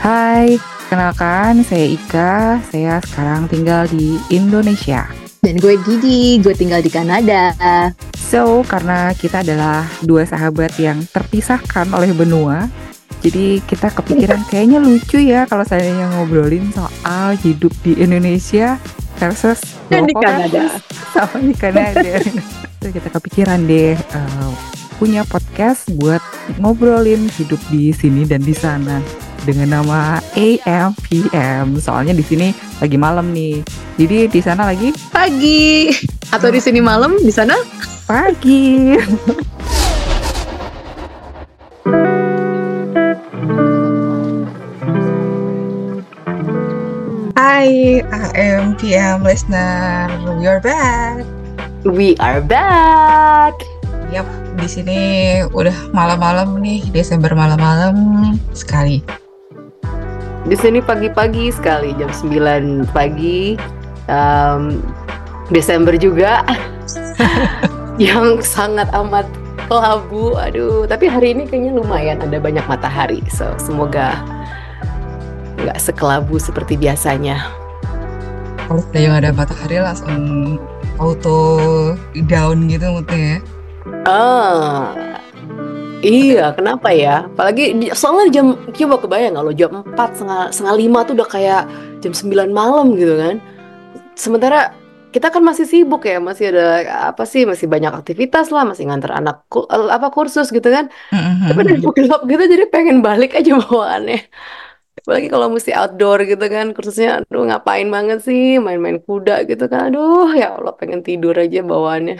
Hai, kenalkan saya Ika. Saya sekarang tinggal di Indonesia. Dan gue Didi, gue tinggal di Kanada. So, karena kita adalah dua sahabat yang terpisahkan oleh benua, jadi kita kepikiran kayaknya lucu ya kalau saya ngobrolin soal hidup di Indonesia versus Dan di Kanada. sama di Kanada. Terus kita kepikiran deh uh, punya podcast buat ngobrolin hidup di sini dan di sana dengan nama AMPM. Soalnya di sini lagi malam nih. Jadi di sana lagi Pagi. Atau di sini malam, di sana pagi. Hai AMPM listener, we are back. we are back. Yap, di sini udah malam-malam nih, Desember malam-malam sekali. Di sini pagi-pagi sekali, jam 9 pagi. Um, Desember juga. yang sangat amat kelabu. Aduh, tapi hari ini kayaknya lumayan ada banyak matahari. So, semoga nggak sekelabu seperti biasanya. Kalau yang ada matahari langsung auto down gitu moodnya ya. Ah, iya, kenapa ya? Apalagi soalnya jam coba kebayang kalau jam 4 setengah, setengah 5 tuh udah kayak jam 9 malam gitu kan. Sementara kita kan masih sibuk ya, masih ada apa sih, masih banyak aktivitas lah, masih nganter anak ku- eh, apa kursus gitu kan. Tapi udah gelap gitu jadi pengen balik aja bawaannya. Apalagi kalau mesti outdoor gitu kan, kursusnya aduh ngapain banget sih, main-main kuda gitu kan. Aduh, ya Allah pengen tidur aja bawaannya.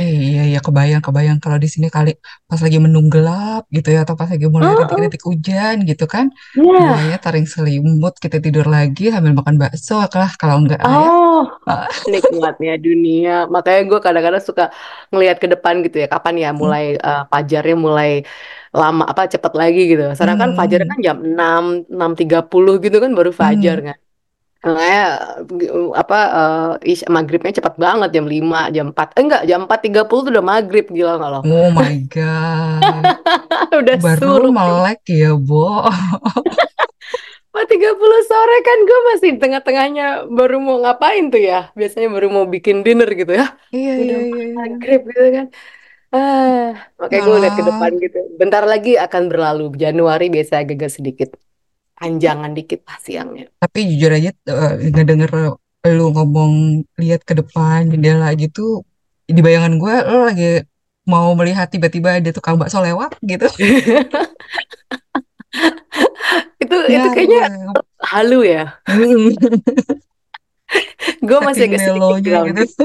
Iya, iya, kebayang, kebayang kalau di sini kali pas lagi mendung gelap gitu ya, atau pas lagi mulai Oh, rintik-rintik hujan gitu kan, Iya. mulainya taring selimut, kita tidur lagi sambil makan bakso lah, kalau enggak ya. Oh, Ah. nikmatnya dunia. Makanya gue kadang-kadang suka ngelihat ke depan gitu ya. Kapan ya mulai eh, fajarnya mulai lama apa cepat lagi gitu. Sedangkan kan fajar Hmm, kan jam 6, 6.30 gitu kan baru fajar hmm. kan. Makanya apa ish, maghribnya cepat banget jam 5, jam 4. Eh, enggak, jam 4.30 tuh udah maghrib gila nggak lo? Oh my God, Udah baru suruh melek ya, Bo. 4.30 sore kan gue masih tengah-tengahnya baru mau ngapain tuh ya. Biasanya baru mau bikin dinner gitu ya. Iya, Udah iya, iya, iya. maghrib gitu kan. Ah, makanya gue lihat ke depan Alah, gitu. Bentar lagi akan berlalu. Januari biasa agak sedikit panjangan dikit lah siangnya. tapi jujur aja eh, ngedenger lu ngomong lihat ke depan jendela gitu, di bayangan gue lu lagi mau melihat tiba-tiba ada tukang bakso lewat gitu. Itu itu kayaknya Nyangkep. halu ya. Hmm. Gue masih agak sedikit gitu.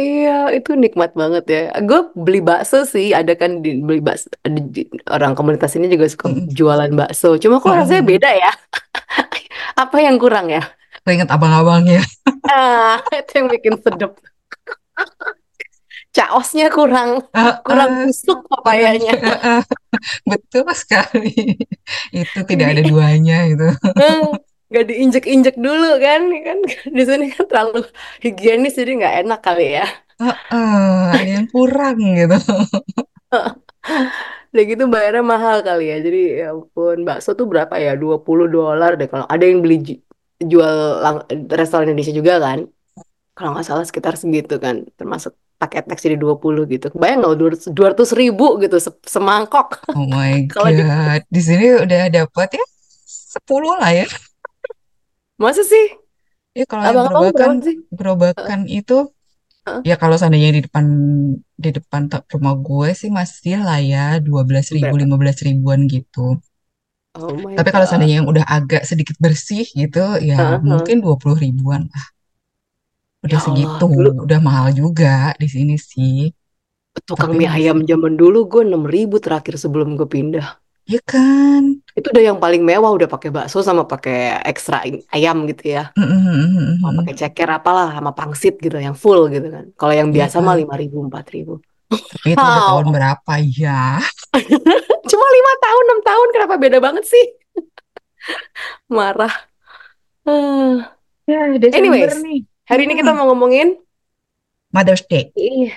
Iya, itu nikmat banget ya. Gue beli bakso sih, ada kan di, beli bakso. ada di- orang komunitas ini juga suka Mm-mm. jualan bakso. Cuma kok rasanya beda ya? Apa yang kurang ya? Keinget abang-abangnya. Ah, itu yang bikin sedep. Caosnya kurang, Ah, kurang ah, busuk papayanya. Ah, ah. Betul sekali. Itu tidak ada Di, duanya gitu. Nggak diinjek-injek dulu kan, kan di sini kan terlalu higienis jadi nggak enak kali ya. Ah, ada yang kurang gitu. Udah gitu bayarnya mahal kali ya. Jadi ya ampun, bakso tuh berapa ya? 20 dolar deh kalau ada yang beli ju- jual restoran Indonesia juga kan. Kalau nggak salah sekitar segitu kan. Termasuk pakai tax jadi 20 gitu. Bayang nggak 200 ribu gitu se- semangkok. Oh my Kalau di God. Di sini udah dapat ya 10 lah ya. Masa sih? Ya kalau yang gerobakan sih? gerobakan itu Heeh. ya kalau seandainya di depan di depan rumah gue sih masih lah ya 12 ribu Berapa? 15 ribuan gitu. Oh my Tapi kalau God. seandainya yang udah agak sedikit bersih gitu ya Heeh. mungkin 20 ribuan. Ah, udah Ya Allah, segitu, dulu udah mahal juga di sini sih. tukang Tapi mie ayam zaman dulu gue 6 ribu terakhir sebelum gue pindah. Ya kan. Itu udah yang paling mewah udah pakai bakso sama pakai ekstra ayam gitu ya. Mau pakai ceker apalah sama pangsit gitu yang full gitu kan. Kalau yang Iya biasa mah kan. 5 ribu 4 ribu. Tapi itu udah tahun berapa ya? Cuma 5 tahun 6 tahun kenapa beda banget sih? Marah. Hmm. Ya, Desember Anyways, nih. hari ini kita mau ngomongin Mother's Day. ih,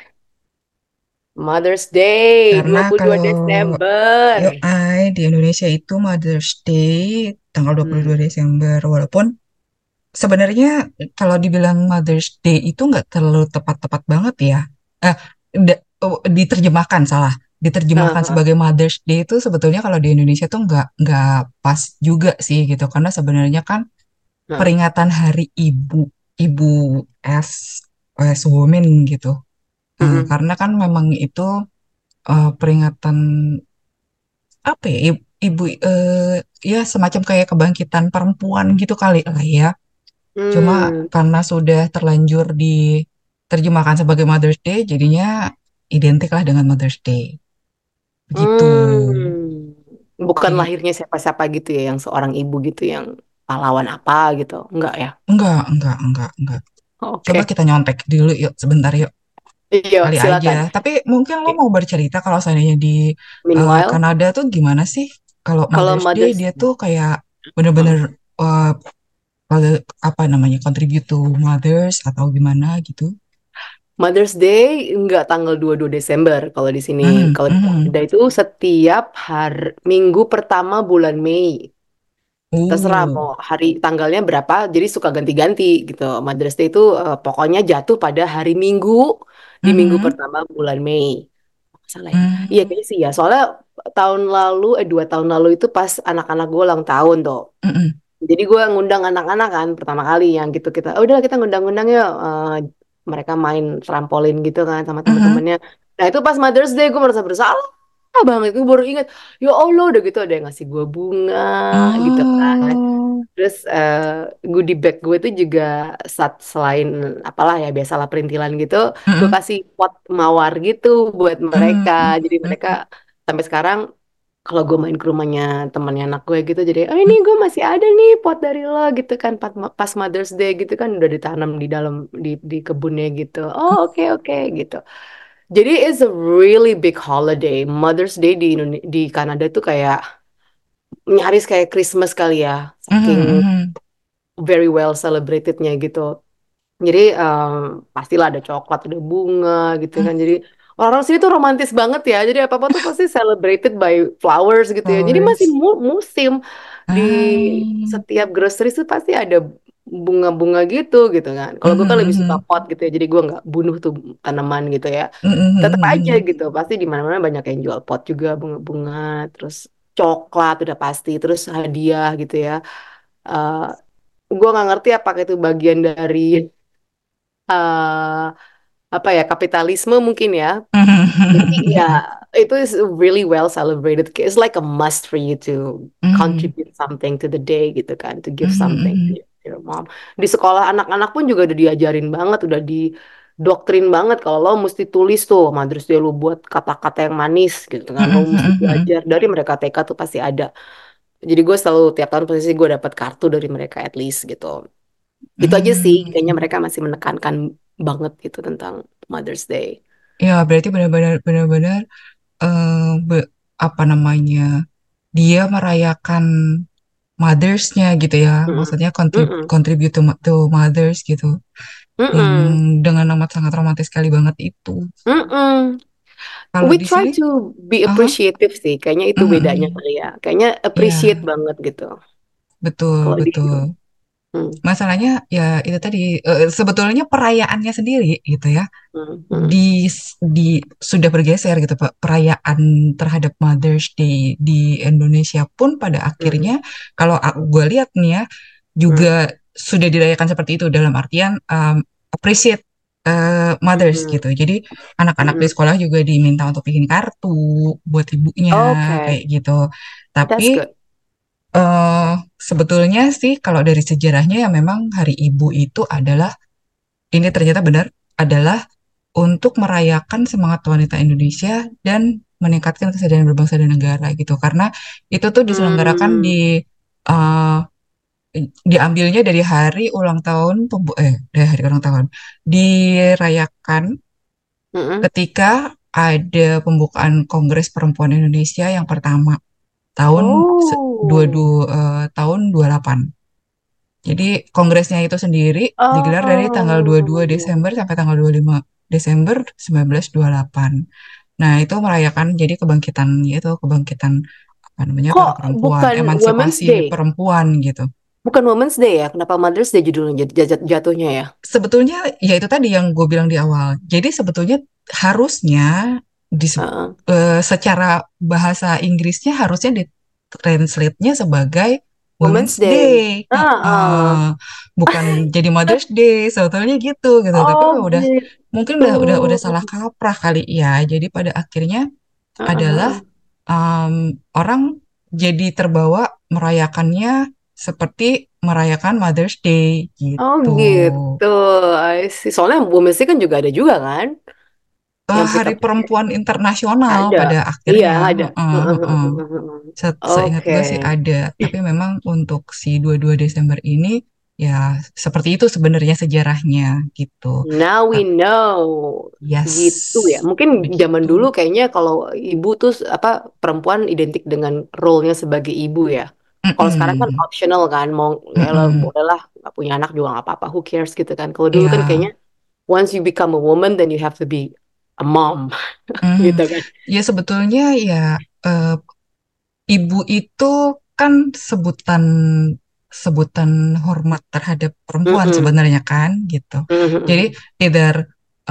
Mother's Day, Karena 22 kalau Desember. yo ai di Indonesia itu Mother's Day tanggal 22 Hmm. Desember walaupun sebenarnya kalau dibilang Mother's Day itu nggak terlalu tepat-tepat banget ya. Eh, oh, diterjemahkan salah. Diterjemahkan Aha. sebagai Mother's Day itu sebetulnya kalau di Indonesia tuh nggak nggak pas juga sih gitu. Karena sebenarnya kan Nah, peringatan Hari Ibu, Ibu as as woman gitu. Mm-mm. karena kan memang itu eh, peringatan apa ya ibu, eh, ya semacam kayak kebangkitan perempuan gitu kali lah ya. Cuma Hmm. karena sudah terlanjur diterjemahkan sebagai Mother's Day, jadinya identik lah dengan Mother's Day. Begitu. Hmm. Bukan lahirnya siapa-siapa gitu ya, yang seorang ibu gitu, yang pahlawan apa gitu. Enggak ya? Enggak, enggak, enggak, enggak. Coba Oke. kita nyontek dulu yuk, sebentar yuk. Iya, Kali silakan. aja. Tapi mungkin lo mau bercerita kalau seandainya di Meanwhile, Kanada tuh gimana sih? Kalau kalau Mother's Day Mother's dia tuh kayak bener-bener eh, pada- apa namanya contribute to mothers atau gimana gitu. Mother's Day enggak tanggal 22 Desember kalau di sini. Hmm, Kalau di hmm. Kanada itu setiap hari minggu pertama bulan Mei. Terserah Oh, mau hari tanggalnya berapa, jadi suka ganti-ganti gitu. Mother's Day itu eh, pokoknya jatuh pada hari Minggu di minggu mhm, pertama bulan Mei. Salah ya? hmm, Iya kayaknya sih ya. Soalnya tahun lalu, eh dua tahun lalu itu pas anak-anak gue ulang tahun tuh. mhm, Jadi gue ngundang anak-anak kan pertama kali yang gitu kita, oh, udah kita ngundang-ngundang ya eh, mereka main trampolin gitu kan sama mhm, teman-temannya. Nah itu pas Mother's Day gue merasa bersalah banget. Gue baru ingat, ya Allah udah gitu ada yang ngasih gue bunga gitu kan. oh, Terus eh, goodie bag gue itu juga saat selain apalah ya biasalah perintilan gitu, gue mhm, kasih pot mawar gitu buat mereka. Jadi mhm, mereka sampai sekarang kalau gue main ke rumahnya temannya anak gue gitu, jadi oh ini gue masih ada nih pot dari lo gitu kan pas, pas Mother's Day gitu kan udah ditanam di dalam di di kebunnya gitu. Oh oke oke gitu. Jadi it's a really big holiday. Mother's Day di Indone- di Kanada tuh kayak nyaris kayak Christmas kali ya, saking mhm, very well celebratednya gitu. Jadi em, pastilah ada coklat, ada bunga gitu kan. Jadi orang sini tuh romantis banget ya. Jadi apa-apa tuh pasti celebrated by flowers gitu ya. Jadi masih mu- musim di Ah, setiap grocery tuh pasti ada bunga-bunga gitu gitu kan. Kalau gue kan lebih suka mhm, pot gitu ya. Jadi gue nggak bunuh tuh tanaman gitu ya. mhm, Tetap aja gitu. Pasti di mana-mana banyak yang jual pot juga bunga-bunga. Terus coklat udah pasti. Terus hadiah gitu ya. Eh gue nggak ngerti apakah itu bagian dari eh apa ya kapitalisme mungkin ya. Jadi ya itu is really well celebrated. It's like a must for you to contribute something to the day gitu kan, to give something to your your mom. Di sekolah anak-anak pun juga udah diajarin banget, udah didoktrin banget kalau lo mesti tulis tuh Mother's Day lo buat kata-kata yang manis gitu kan. Lo mesti belajar dari mereka TK tuh pasti ada. Jadi gue selalu tiap tahun pasti gue dapat kartu dari mereka at least gitu. Itu aja sih, kayaknya mhm. mereka masih menekankan banget gitu tentang Mother's Day. Ya, berarti benar-benar benar-benar be- apa namanya? Dia merayakan mothers-nya gitu ya. Mm-mm. Maksudnya contrib Mm-mm. contribute to, to mothers gitu. Yang Mm-mm. dengan amat sangat romantis sekali banget itu. Kalau We try sini, to be appreciative sih, kayaknya itu mhm, bedanya kali ya. Kayaknya appreciate Ya, banget gitu. betul, di betul. Hmm, Masalahnya ya itu tadi eh, sebetulnya perayaannya sendiri gitu ya. hmm, hmm, di di sudah bergeser gitu Pak. Perayaan terhadap Mother's Day di Indonesia pun pada hmm, akhirnya kalau gue lihat nih ya hmm, juga sudah dirayakan seperti itu dalam artian um, appreciate uh, mothers hmm, gitu. Jadi anak-anak di hmm. sekolah juga diminta untuk bikin kartu buat ibunya Oke, kayak gitu. Tapi eh sebetulnya sih kalau dari sejarahnya ya memang Hari Ibu itu adalah ini ternyata benar adalah untuk merayakan semangat wanita Indonesia dan meningkatkan kesadaran berbangsa dan negara gitu. Karena itu tuh diselenggarakan Hmm, di eh, diambilnya dari hari ulang tahun pembu eh dari hari ulang tahun dirayakan mm-mm. ketika ada pembukaan Kongres Perempuan Indonesia yang pertama tahun se- dua, Oh, du- eh, tahun 28 Jadi kongresnya itu sendiri digelar dari tanggal 22 oh, Desember sampai tanggal 25 Desember 1928. Nah, itu merayakan jadi kebangkitan itu kebangkitan apa namanya Kok perempuan, bukan emansipasi perempuan gitu. Bukan Women's Day ya? Kenapa Mother's Day judulnya jat- jat- jatuhnya ya? Sebetulnya ya itu tadi yang gue bilang di awal. Jadi sebetulnya harusnya di Heeh. eh, secara bahasa Inggrisnya harusnya ditranslate-nya sebagai Women's Day. Day. Heeh. Heeh. Bukan jadi Mother's Day sebetulnya gitu gitu. Tapi Oh udah gitu. mungkin udah udah udah salah kaprah kali ya. Jadi pada akhirnya Heeh, adalah um, orang jadi terbawa merayakannya seperti merayakan Mother's Day Oh gitu. gitu. I see. Soalnya Women's Day kan juga ada juga kan? Kita Hari Perempuan Internasional ada. pada Iya akhirnya, ada. Heeh, heeh. heeh, heeh, heeh. Se- Seingat gue sih ada, tapi memang untuk si 22 Desember ini ya seperti itu sebenarnya sejarahnya gitu. Now we know. Yes, Gitu ya. Mungkin zaman begitu. dulu kayaknya kalau ibu tuh apa perempuan identik dengan role-nya sebagai ibu ya. Kalau sekarang kan optional kan, mau ya lo mm-mm. bolehlah nggak punya anak juga nggak apa-apa, who cares gitu kan. Kalau dulu kan Iya, kayaknya once you become a woman then you have to be a mom mhm. gitu kan. Ya sebetulnya ya eh, ibu itu kan sebutan sebutan hormat terhadap perempuan Mm-mm. sebenarnya kan gitu. Jadi Mm-mm. either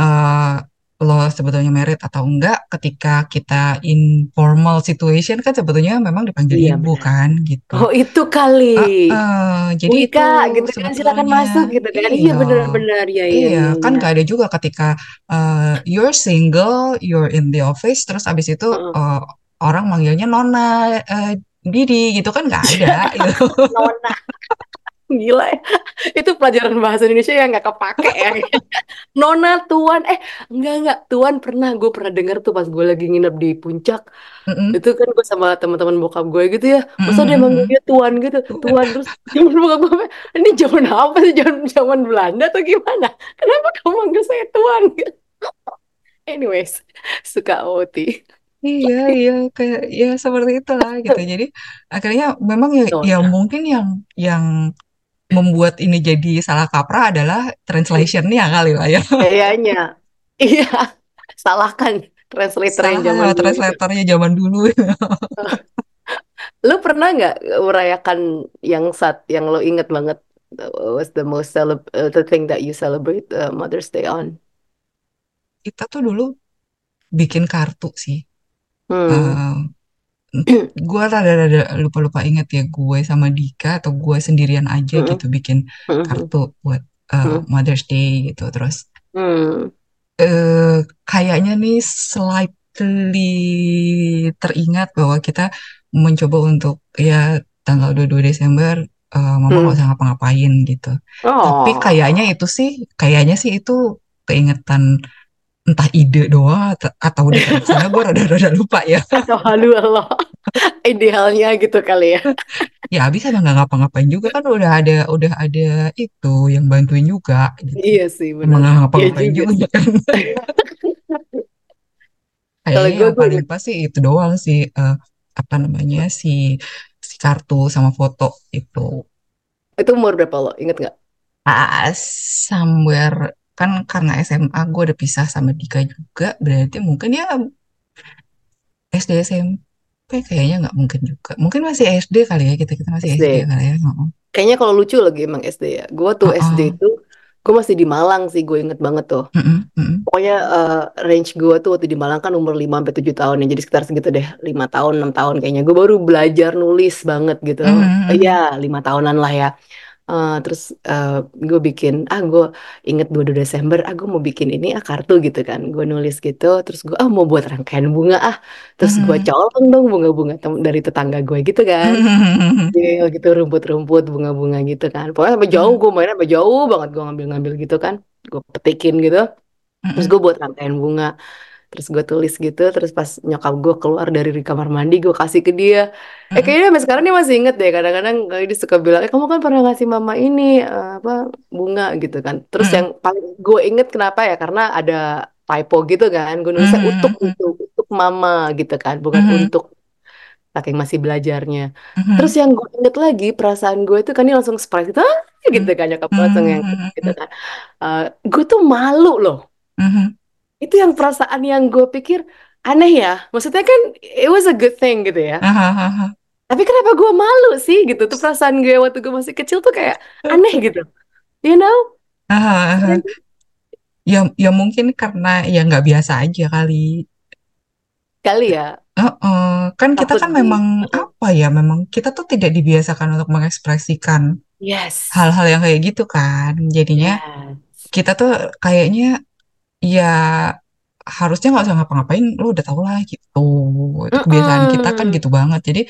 eh, lo sebetulnya merit atau enggak, ketika kita in formal situation kan sebetulnya memang dipanggil Iya ibu benar. kan gitu. Oh itu kali. Eh, eh, jadi itu Wika gitu kan silakan masuk gitu kan. Iya iya. benar-benar ya iya Iya, iya kan iya. gak ada juga ketika uh, you're single, you're in the office, terus abis itu Heeh. uh, orang manggilnya Nona, uh, Didi gitu kan gak ada gitu. Nona. Gila ya. Itu pelajaran bahasa Indonesia yang nggak kepake ya. Nona, Tuan. Eh, enggak, enggak. Tuan pernah. Gue pernah denger tuh pas gue lagi nginep di puncak. Mm-mm, Itu kan gue sama teman-teman bokap gue gitu ya. Masa dia mm-mm, manggil dia Tuan gitu. Tuan. Terus temen bokap gue, ini zaman apa sih? Zaman, zaman Belanda atau gimana? Kenapa kamu manggil saya Tuan? Anyways, suka OT. Iya, iya, kayak ya seperti itulah gitu. Jadi akhirnya memang ya, ya mungkin yang yang membuat ini jadi salah kaprah adalah translation-nya kali lah ya. Kayaknya. Iya. Salahkan translator yang zaman Salah dulu translatornya zaman dulu. Lu pernah nggak merayakan yang saat yang lo inget banget uh, was the most celeb uh, the thing that you celebrate uh, Mother's Day on? Kita tuh dulu bikin kartu sih. Hmm. Eh, gue rada-rada lupa-lupa inget ya gue sama Dika atau gue sendirian aja Hmm. gitu bikin Hmm. kartu buat Hmm. Mother's Day gitu. Terus Hmm. eh kayaknya nih slightly teringat bahwa kita mencoba untuk ya tanggal 22 Desember eh, mama nggak Hmm. usah ngapa-ngapain gitu. Tapi Oh. kayaknya itu sih, kayaknya sih itu keingetan entah ide doang atau, udah terlaksana gue rada-rada lupa ya. Atau halu Allah. Idealnya gitu kali ya. Ya abis emang nggak ngapa-ngapain juga kan udah ada udah ada itu yang bantuin juga gitu. Iya sih Emang benar. nggak Iya ngapa-ngapain juga. juga kan. Kalau Kayaknya gue gue paling inget pas sih itu doang sih eh, apa namanya si si kartu sama foto itu. itu umur berapa lo? Inget nggak? Ah, somewhere kan karena SMA gue udah pisah sama Dika juga berarti mungkin ya SD SMP kayaknya nggak mungkin juga. Mungkin masih SD kali ya kita kita masih SD. SD kali ya. Heeh. Kayaknya kalau lucu lagi emang SD ya. Gue tuh SD Heeh. itu gue masih di Malang sih. Gue inget banget tuh. Mm-mm, mm-mm. Pokoknya eh, range gue tuh waktu di Malang kan umur 5 sampai 7 tahun ya. Jadi sekitar segitu deh. 5 tahun, 6 tahun kayaknya. Gue baru belajar nulis banget gitu. Mm-mm, Eh, mm-mm. ya, 5 tahunan lah ya. Eh, terus gue bikin, ah gue inget 22 Desember, ah gue mau bikin ini ah kartu gitu kan. Gue nulis gitu. Terus gue, ah mau buat rangkaian bunga ah. Terus gue Mhm. colong dong bunga-bunga dari tetangga gue gitu kan. Iya gitu rumput-rumput bunga-bunga gitu kan. Pokoknya sampai jauh Mhm. gue mainnya sampai jauh banget gue ngambil-ngambil gitu kan. Gue petikin gitu. Terus gue buat rangkaian bunga. Terus gue tulis gitu. Terus pas nyokap gue keluar dari kamar mandi gue kasih ke dia. Eh kayaknya sampai sekarang dia masih inget deh. Kadang-kadang dia suka bilang, eh kamu kan pernah ngasih mama ini eh, apa bunga gitu kan. Terus Mhm. yang paling gue inget kenapa ya? Karena ada typo gitu kan. Gue nulisnya untuk Mhm. untuk untuk mama gitu kan. Bukan Mhm. untuk saking masih belajarnya. Mhm. Terus yang gue inget lagi perasaan gue itu kan dia langsung surprise gitu, "Ah," gitu kan nyokap langsung yang gitu kan. Eh, gue tuh malu loh. Mhm. Itu yang perasaan yang gue pikir aneh ya. Maksudnya kan it was a good thing gitu ya. Tapi kenapa gue malu sih gitu? Tuh perasaan gue waktu gue masih kecil tuh kayak aneh gitu. You know? Hahaha. Ya, ya mungkin karena ya nggak biasa aja kali. Kali ya. Heeh. Kan kita Takut kan di memang apa ya, memang kita tuh tidak dibiasakan untuk mengekspresikan Yes. hal-hal yang kayak gitu kan. Jadinya Yes. kita tuh kayaknya ya harusnya nggak usah ngapa-ngapain, lu udah tau lah gitu. Itu kebiasaan kita kan Mm-mm. gitu banget. Jadi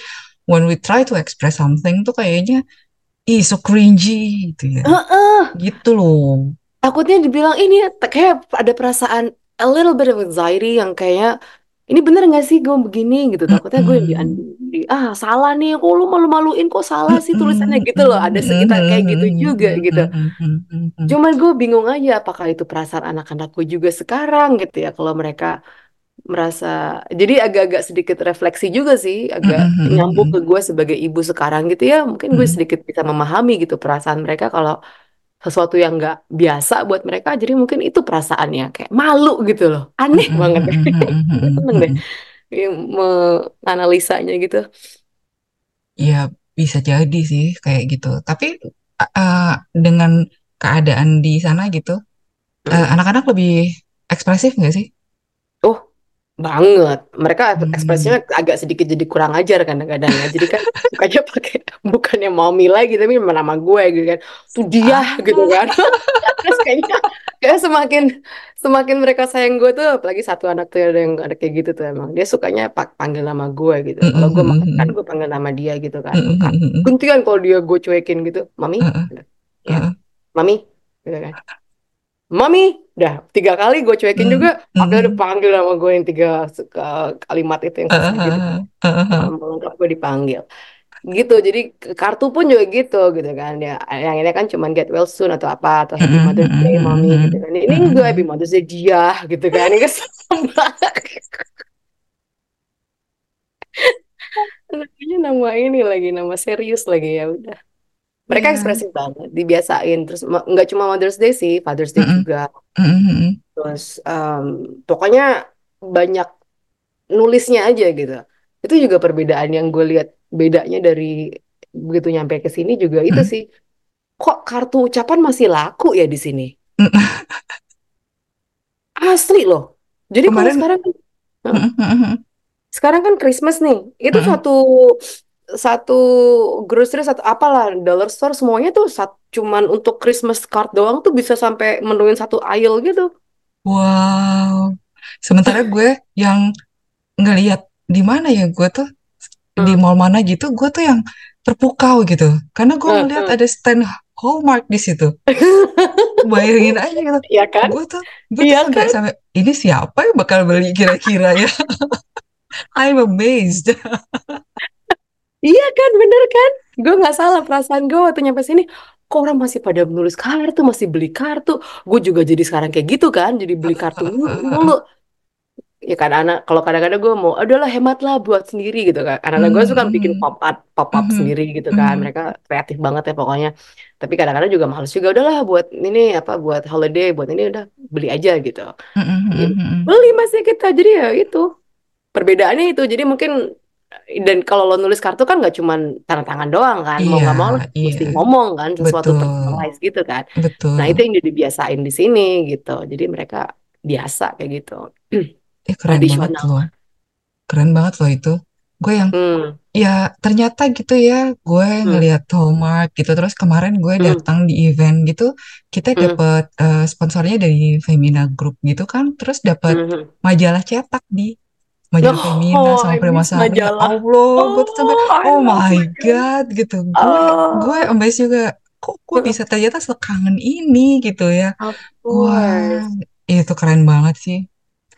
when we try to express something tuh kayaknya ih so cringy gitu ya. Heeh. Gitu loh. Takutnya dibilang ini kayak ada perasaan a little bit of anxiety yang kayaknya ini bener gak sih? Gue begini gitu. Takutnya gue yang di, ah salah nih. Kok lu malu-maluin? Kok salah sih tulisannya? Gitu loh. Ada sekitar kayak gitu juga gitu. Cuman gue bingung aja apakah itu perasaan anak-anak gue juga sekarang gitu ya. Kalau mereka merasa jadi agak-agak sedikit refleksi juga sih agak nyambung ke gue sebagai ibu sekarang gitu ya. Mungkin gue sedikit bisa memahami gitu perasaan mereka kalau sesuatu yang nggak biasa buat mereka jadi mungkin itu perasaannya kayak malu gitu loh. Aneh banget. Seneng deh. Yang menganalisanya gitu. Ya bisa jadi sih kayak gitu. Tapi uh, dengan keadaan di sana gitu, uh, Hmm. anak-anak lebih ekspresif nggak sih? oh banget. Mereka Hmm. ekspresinya agak sedikit jadi kurang ajar kadang-kadang ya. Jadi kan sukanya pakai bukannya mommy lagi tapi nama gue gitu kan. Tuh dia Ah. gitu kan. Terus kayaknya kayak semakin semakin mereka sayang gue tuh apalagi satu anak tuh ada yang ada kayak gitu tuh emang. Dia sukanya pak panggil nama gue gitu. Kalau gue makan kan gue panggil nama dia gitu kan. Ka- gantian kalau dia gue cuekin gitu. Mami. Gitu. ya mami? Gitu kan. Mami udah tiga kali gue cuekin Hmm. juga akhirnya Hmm. dipanggil sama gue yang tiga kalimat itu yang susah gitu. lengkap gue dipanggil. Gitu jadi kartu pun juga gitu gitu kan. Ya yang ini kan cuman get well soon atau apa atau happy mother's day mommy gitu kan. Ini enggak happy mother's day dia gitu kan. Ini kan sama. Namanya nama ini lagi nama serius lagi ya udah mereka Iya. ekspresif banget dibiasain terus nggak cuma mother's day sih father's day Mm-mm. juga Mm-mm. terus em, pokoknya banyak nulisnya aja gitu itu juga perbedaan yang gue lihat bedanya dari begitu nyampe ke sini juga itu Mm. sih kok kartu ucapan masih laku ya di sini Mm. asli loh jadi kalau Kemarin- sekarang kan Mm-mm. sekarang kan Christmas nih itu Mm-mm. Satu grocery satu apalah dollar store semuanya tuh sat, cuman untuk Christmas card doang tuh bisa sampai menuin satu aisle gitu Wow. Sementara gue yang ngelihat di mana ya gue tuh di Hmm. mall mana gitu, gue tuh yang terpukau gitu. Karena gue Hmm, ngeliat hmm. ada stand Hallmark di situ. Bayangin aja gitu. Iya kan Gue tuh, gue tuh Iya sampai kan? sampai ini siapa yang bakal beli kira-kira ya? I'm amazed. Iya kan, bener kan? Gue nggak salah perasaan gue waktu nyampe sini. Kok orang masih pada menulis kartu, masih beli kartu. Gue juga jadi sekarang kayak gitu kan, jadi beli kartu mulu. Ya kan anak, kalau kadang-kadang gue mau, adalah hemat lah buat sendiri gitu kan. Anak-anak gue suka bikin Mhm. pop up, pop up Mhm. sendiri gitu kan. Mhm. Mereka kreatif banget ya pokoknya. Tapi kadang-kadang juga males juga. Udahlah buat ini apa, buat holiday, buat ini udah beli aja gitu. Mhm. Beli masih kita, jadi ya itu perbedaannya itu. Jadi mungkin dan kalau lo nulis kartu kan nggak cuman tanda tangan doang kan, mau nggak mau lo Iya, mesti iya. ngomong kan sesuatu Betul. personalized gitu kan. Betul. Nah itu yang udah dibiasain di sini gitu. Jadi mereka biasa kayak gitu. Eh, keren banget loh. Keren banget loh itu. Gue yang Hmm, ya ternyata gitu ya, gue Hmm. ngeliat Hallmark gitu. Terus kemarin gue Hmm. datang di event gitu, kita Hmm. dapet eh, sponsornya dari Femina Group gitu kan. Terus dapet mhm. majalah cetak di majalah Femina Oh, sama Prima Sari. Ya. Allah, gue tuh sampai Oh, oh my majalah. God gitu. Gue Oh, gue amazed juga. Kok gue bisa ternyata sekangen ini gitu ya. Wah, course. itu keren banget sih.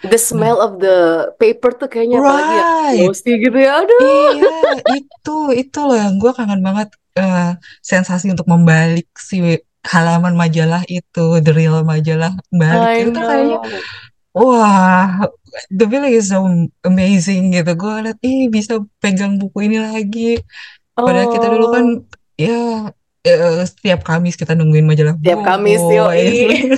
The smell of the paper tuh kayaknya apalagi ya Right. glossy gitu ya. Aduh. Iya, itu itu loh yang gue kangen banget eh, sensasi untuk membalik si halaman majalah itu, the real majalah balik I itu kayaknya. Wah, the feeling is so amazing gitu. Gue liat, ih bisa pegang buku ini lagi. Padahal kita dulu kan Oh, ya eh, setiap Kamis kita nungguin majalah tiap Kamis Bobo, ya. yoi.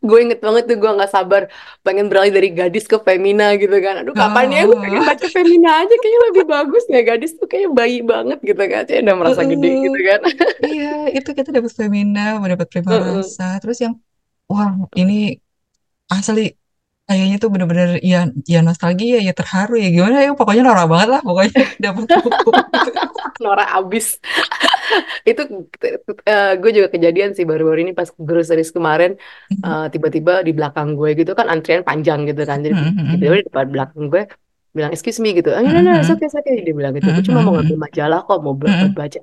gue inget banget tuh gue nggak sabar pengen beralih dari gadis ke femina gitu kan aduh kapan ya gue pengen baca femina aja kayaknya lebih bagus ya gadis tuh kayak bayi banget gitu kan saya udah merasa gede gitu kan Iya, itu kita dapat Femina, dapat Prima. Rasa. Terus yang, wah ini asli kayaknya tuh bener-bener ya, ya nostalgia, ya terharu ya gimana ya. Pokoknya norak banget lah, pokoknya dapat buku. Gitu. Nora abis. Itu eh, gue juga kejadian sih baru-baru ini pas groceries kemarin eh, tiba-tiba di belakang gue gitu kan antrian panjang gitu kan jadi tiba-tiba di depan belakang gue bilang excuse me gitu. Ah, no no no it's okay it's okay dia bilang gitu. Gue cuma mau ngambil majalah kok mau baca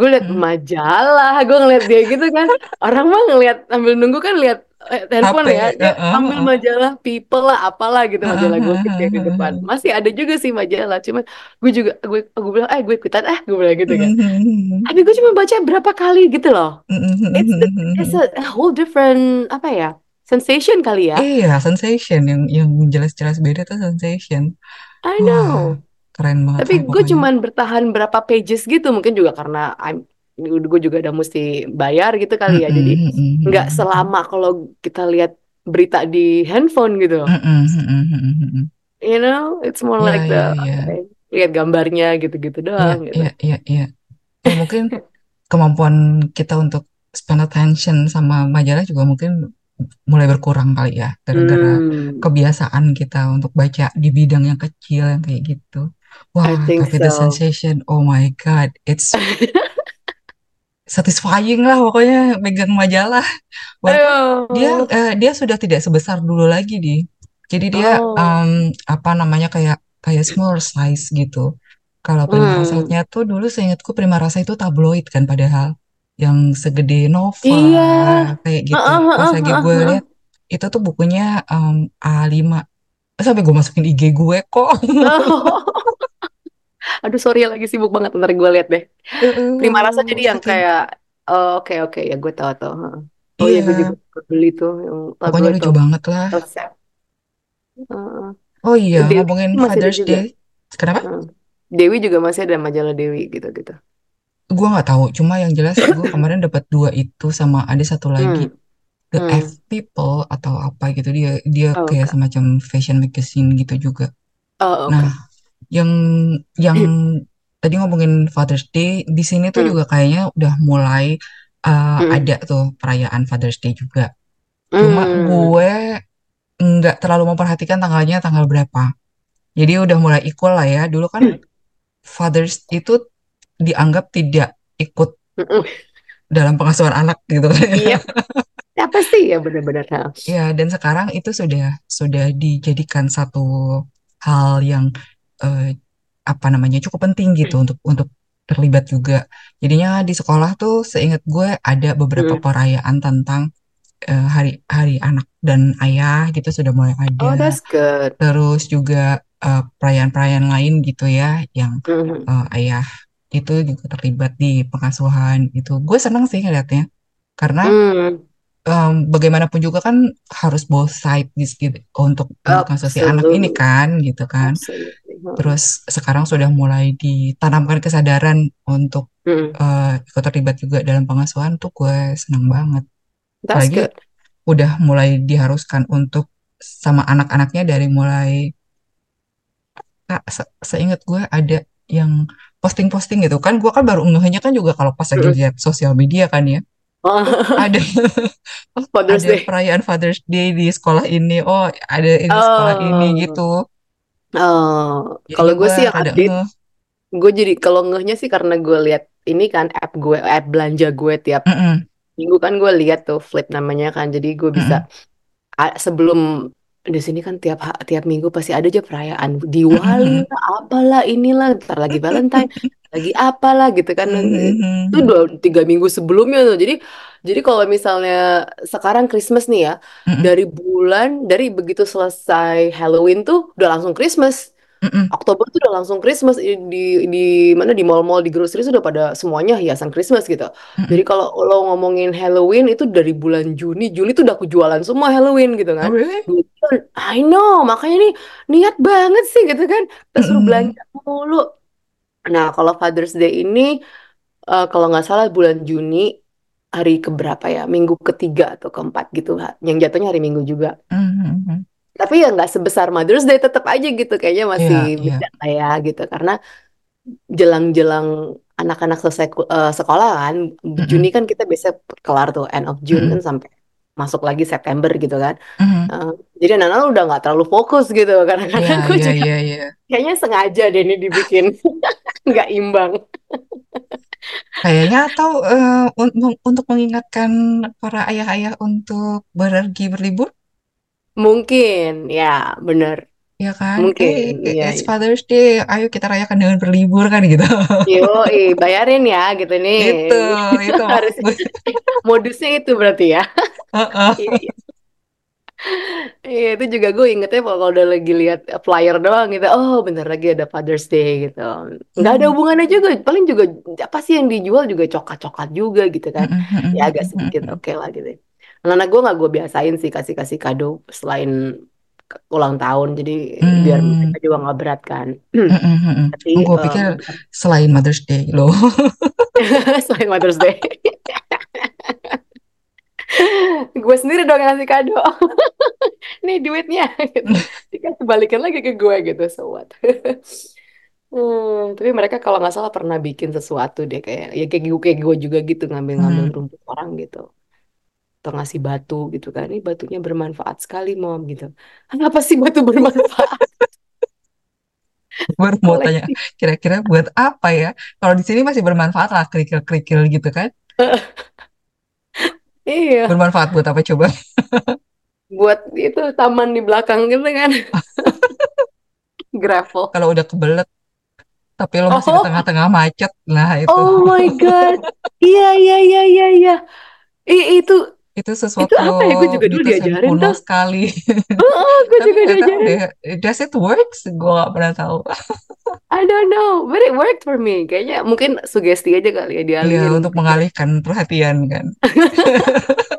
gue liat majalah gue ngeliat dia gitu kan. Orang mah ngeliat sambil nunggu kan liat eh, handphone ya. Dia heeh, ambil heeh. majalah people lah apalah gitu majalah gue heeh, di heeh, depan. masih ada juga sih majalah cuman gue juga gue gue bilang eh gue ikutan eh gue bilang gitu kan. Tapi gue cuma baca berapa kali gitu loh. It's the, it's a, a whole different apa ya sensation kali ya. Iya, sensation yang yang jelas-jelas beda tuh sensation. I know keren banget tapi gue cuman bertahan berapa pages gitu mungkin juga karena I'm gue juga udah mesti bayar gitu kali ya. Jadi Mhm, mhm, nggak selama kalau kita lihat berita di handphone gitu. Mhm, mhm. you know it's more Iya, like iya, the apa ya, lihat gambarnya gitu-gitu Iya, doang gitu. iya, iya, iya. Ya mungkin kemampuan kita untuk spend attention sama majalah juga mungkin mulai berkurang kali ya, gara-gara hmm. kebiasaan kita untuk baca di bidang yang kecil yang kayak gitu. I Wah, think tapi the so sensation, oh my God, it's satisfying lah pokoknya megang majalah. Walaupun dia eh, dia sudah tidak sebesar dulu lagi di. Jadi dia oh em, apa namanya kayak kayak small size gitu. Kalau Prima hmm Rasanya tuh dulu seingatku Prima Rasa itu tabloid kan padahal yang segede Nova iya kayak gitu. Heeh, Pas heeh, lagi heeh, gue lihat itu tuh bukunya em, A5 sampai gue masukin IG gue kok. Aduh sorry lagi sibuk banget ntar gue liat deh. Prima Rasa jadi yang kayak oh, oke oke ya gue tahu tahu oh ya gue juga iya, beli tuh yang pokoknya lucu banget lah. Heeh. Oh iya, Dewi ngomongin Father's juga. Day. Kenapa? Dewi juga masih ada majalah Dewi gitu-gitu. Gue nggak tahu, cuma yang jelas gue kemarin dapat dua itu sama ada satu lagi. Hmm The hmm. F People atau apa gitu dia dia oh, kayak oke. semacam fashion magazine gitu juga. oh oke. Nah, yang yang tadi ngomongin Father's Day di sini tuh hmm juga kayaknya udah mulai uh, hmm ada tuh perayaan Father's Day juga. Cuma hmm gue nggak terlalu memperhatikan tanggalnya tanggal berapa. Jadi udah mulai equal lah ya. Dulu kan Fathers itu dianggap tidak ikut Mm-mm. dalam pengasuhan anak gitu kan ya. Iya, ya pasti ya benar-benar. Ya, dan sekarang itu sudah sudah dijadikan satu hal yang eh, apa namanya cukup penting gitu untuk untuk terlibat juga. Jadinya di sekolah tuh seingat gue ada beberapa Mm. perayaan tentang eh, hari hari anak dan ayah gitu sudah mulai Oh, ada. that's good. Terus juga eh, perayaan-perayaan lain gitu ya yang Mhm. eh, ayah itu juga terlibat di pengasuhan itu. Gue senang sih ngeliatnya karena Mm. em, bagaimanapun juga kan harus both side segi- untuk kasus si anak ini kan gitu kan. Absolutely. Terus sekarang sudah mulai ditanamkan kesadaran untuk Mm. eh, ikut terlibat juga dalam pengasuhan tuh gue senang banget. That's Apalagi good. udah mulai diharuskan untuk sama anak-anaknya dari mulai Kak, se- seingat gue ada yang posting-posting gitu kan gue kan baru ngehnya kan juga kalau pas lagi Mm. lihat sosial media kan ya Oh, ada Father's ada Day. perayaan Father's Day di sekolah ini oh ada di sekolah ini Oh. gitu Jadinya kalau gue gue sih yang update, ngeh gue jadi kalau ngehnya sih karena gue lihat ini kan app gue, app belanja gue tiap Mm-mm, minggu kan gue lihat tuh Flip namanya kan, jadi gue bisa mm-mm, a- sebelum di sini kan tiap tiap minggu pasti ada aja perayaan Diwali mm-mm, lah, apalah inilah, ntar lagi Valentine, lagi apalah gitu kan. mm-mm, Itu dua tiga minggu sebelumnya tuh. Jadi jadi kalau misalnya sekarang Christmas nih ya, mm-mm, dari bulan dari begitu selesai Halloween tuh udah langsung Christmas. mm-mm, Oktober tuh udah langsung Christmas di di, di mana di mall-mall di grocery sudah pada semuanya hiasan Christmas gitu. mm-mm. Jadi kalau lo ngomongin Halloween itu dari bulan Juni, Juli tuh udah aku jualan semua Halloween gitu oh kan. really Gue bilang, I know, makanya nih niat banget sih gitu kan. Suruh Mm-mm, belanja mulu. Nah, kalau Father's Day ini eh, kalau nggak salah bulan Juni hari keberapa ya? Minggu ketiga atau keempat gitu. Yang jatuhnya hari Minggu juga. Mhm. Tapi ya nggak sebesar Mother's Day tetap aja gitu. Kayaknya masih iya. beda lah ya gitu. Karena jelang-jelang anak-anak selesai eh, sekolah kan, Mhm. Juni kan kita biasa kelar tuh end of June Mhm. kan sampai masuk lagi September gitu kan. Mhm. Eh, jadi anak-anak udah nggak terlalu fokus gitu. Kadang-kadang Iya, aku iya, juga iya, iya. kayaknya sengaja deh ini dibikin nggak imbang. Kayaknya atau eh, un- un- untuk mengingatkan para ayah-ayah untuk pergi berlibur, Mungkin, ya bener. ya kan? Mungkin, Eh, iya. it's Father's Day, ayo kita rayakan dengan berlibur kan gitu. Yo, bayarin ya gitu nih. Itu, itu Harus modusnya itu berarti ya. Heeh. Iya, iya. Itu juga gue ingetnya kalau udah lagi lihat flyer doang gitu. Oh, bentar lagi ada Father's Day gitu. Nggak ada Mhm. hubungannya juga. Paling juga apa sih yang dijual juga coklat-coklat juga gitu kan. Mhm, Ya agak sedikit oke lah gitu. Anak-anak gue nggak gue biasain sih kasih-kasih kado selain ulang tahun. Jadi biar Hmm, mereka juga nggak berat kan. Tapi Oh, gue em, pikir selain Mother's Day loh. selain Mother's Day. gue sendiri dong yang ngasih kado. Nih duitnya gitu. Dikasih balikin lagi ke gue gitu. So what? Hmm, tapi mereka kalau nggak salah pernah bikin sesuatu deh kayak ya kayak gue kayak gue juga gitu ngambil-ngambil Hmm. rumput orang gitu atau ngasih batu gitu kan ini batunya bermanfaat sekali mom gitu apa sih batu bermanfaat Baru mau tanya, kira-kira buat apa ya? Kalau di sini masih bermanfaat lah, kerikil-kerikil gitu kan? Iya. Bermanfaat buat apa coba? buat itu taman di belakang gitu kan. Gravel. Kalau udah kebelet, tapi lo masih di oh tengah-tengah macet, nah itu. oh my god. Iya iya iya iya iya. Ih, itu Itu itu sesuatu apa ya gue juga dulu diajarin kuno tuh sekali. oh, gue Tapi juga diajarin deh, does it works? Gue nggak pernah tahu. I don't know but it worked for me kayaknya mungkin sugesti aja kali ya Iya, dialihin untuk mengalihkan perhatian kan.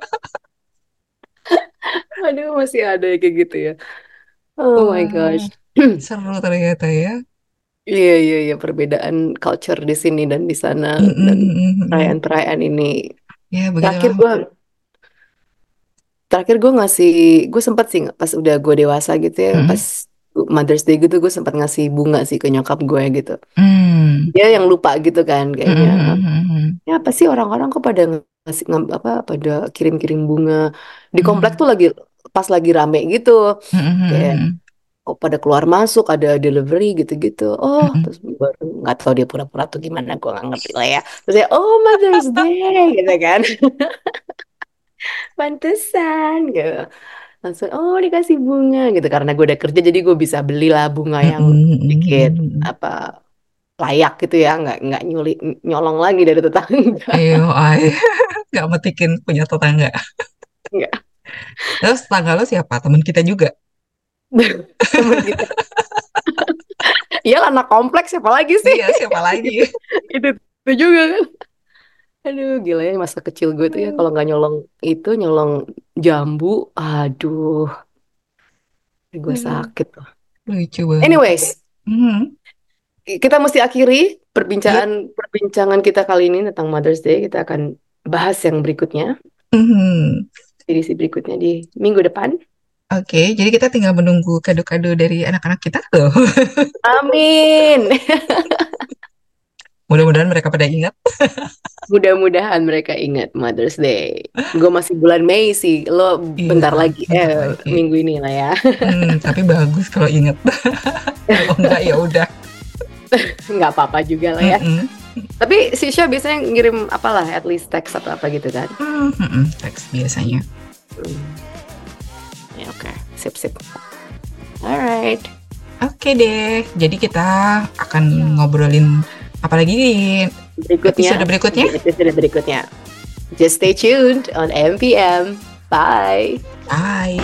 aduh masih ada ya kayak gitu ya oh my Wah, gosh seru ternyata ya. Iya, iya, iya, perbedaan culture di sini dan di sana Mm, mm, dan perayaan-perayaan ini. Ya, Terakhir begitulah. gue, terakhir gue ngasih, gue sempat sih pas udah gue dewasa gitu ya, Mm, pas Mother's Day gitu gue sempat ngasih bunga sih ke nyokap gue gitu. mm, Dia yang lupa gitu kan kayaknya. mm, mm, mm, Ya apa sih orang-orang kok pada ngasih apa pada kirim-kirim bunga? Di komplek mm, tuh lagi pas lagi rame gitu. mm, mm, mm, Kayak oh pada keluar masuk ada delivery gitu-gitu. Oh mm, mm. terus baru nggak tahu dia pura-pura tuh gimana gue nggak ngerti lah ya. Terus ya oh Mother's Day gitu kan pantesan gitu. Langsung oh dikasih bunga gitu. Karena gue udah kerja jadi gue bisa belilah bunga yang sedikit apa layak gitu ya. Nggak nggak nyuli nyolong lagi dari tetangga. Ayo, ay, nggak metikin punya tetangga. nggak. Terus tetangga lo siapa? Teman kita juga. temen kita. Iya anak kompleks siapa lagi sih? Iya, siapa lagi? itu itu juga kan Aduh, gila ya masa kecil gue tuh ya kalau nggak nyolong itu nyolong jambu, aduh, gue Aduh, sakit tuh. lucu banget. Anyways, Hmm, kita mesti akhiri Yep. perbincangan perbincangan kita kali ini tentang Mother's Day. Kita akan bahas yang berikutnya, mhm. edisi berikutnya di minggu depan. Oke, jadi kita tinggal menunggu kado-kado dari anak-anak kita loh. Amin. Mudah-mudahan mereka pada ingat. Mudah-mudahan mereka ingat Mother's Day. Gue masih bulan Mei sih, lo Iya, bentar lagi, eh lagi. minggu ini lah ya. Hmm, tapi bagus kalau ingat. Kalau enggak ya udah. Nggak apa-apa juga lah ya. Mm-mm. Tapi si Syah biasanya ngirim apalah, at least text atau apa gitu kan. Hmm, mm-mm, Teks biasanya. Hmm. Ya oke, sip sip. Alright. Oke deh, jadi kita akan ngobrolin apa lagi di Berikutnya. episode berikutnya. Di episode berikutnya. Just stay tuned on MPM. Bye. Bye.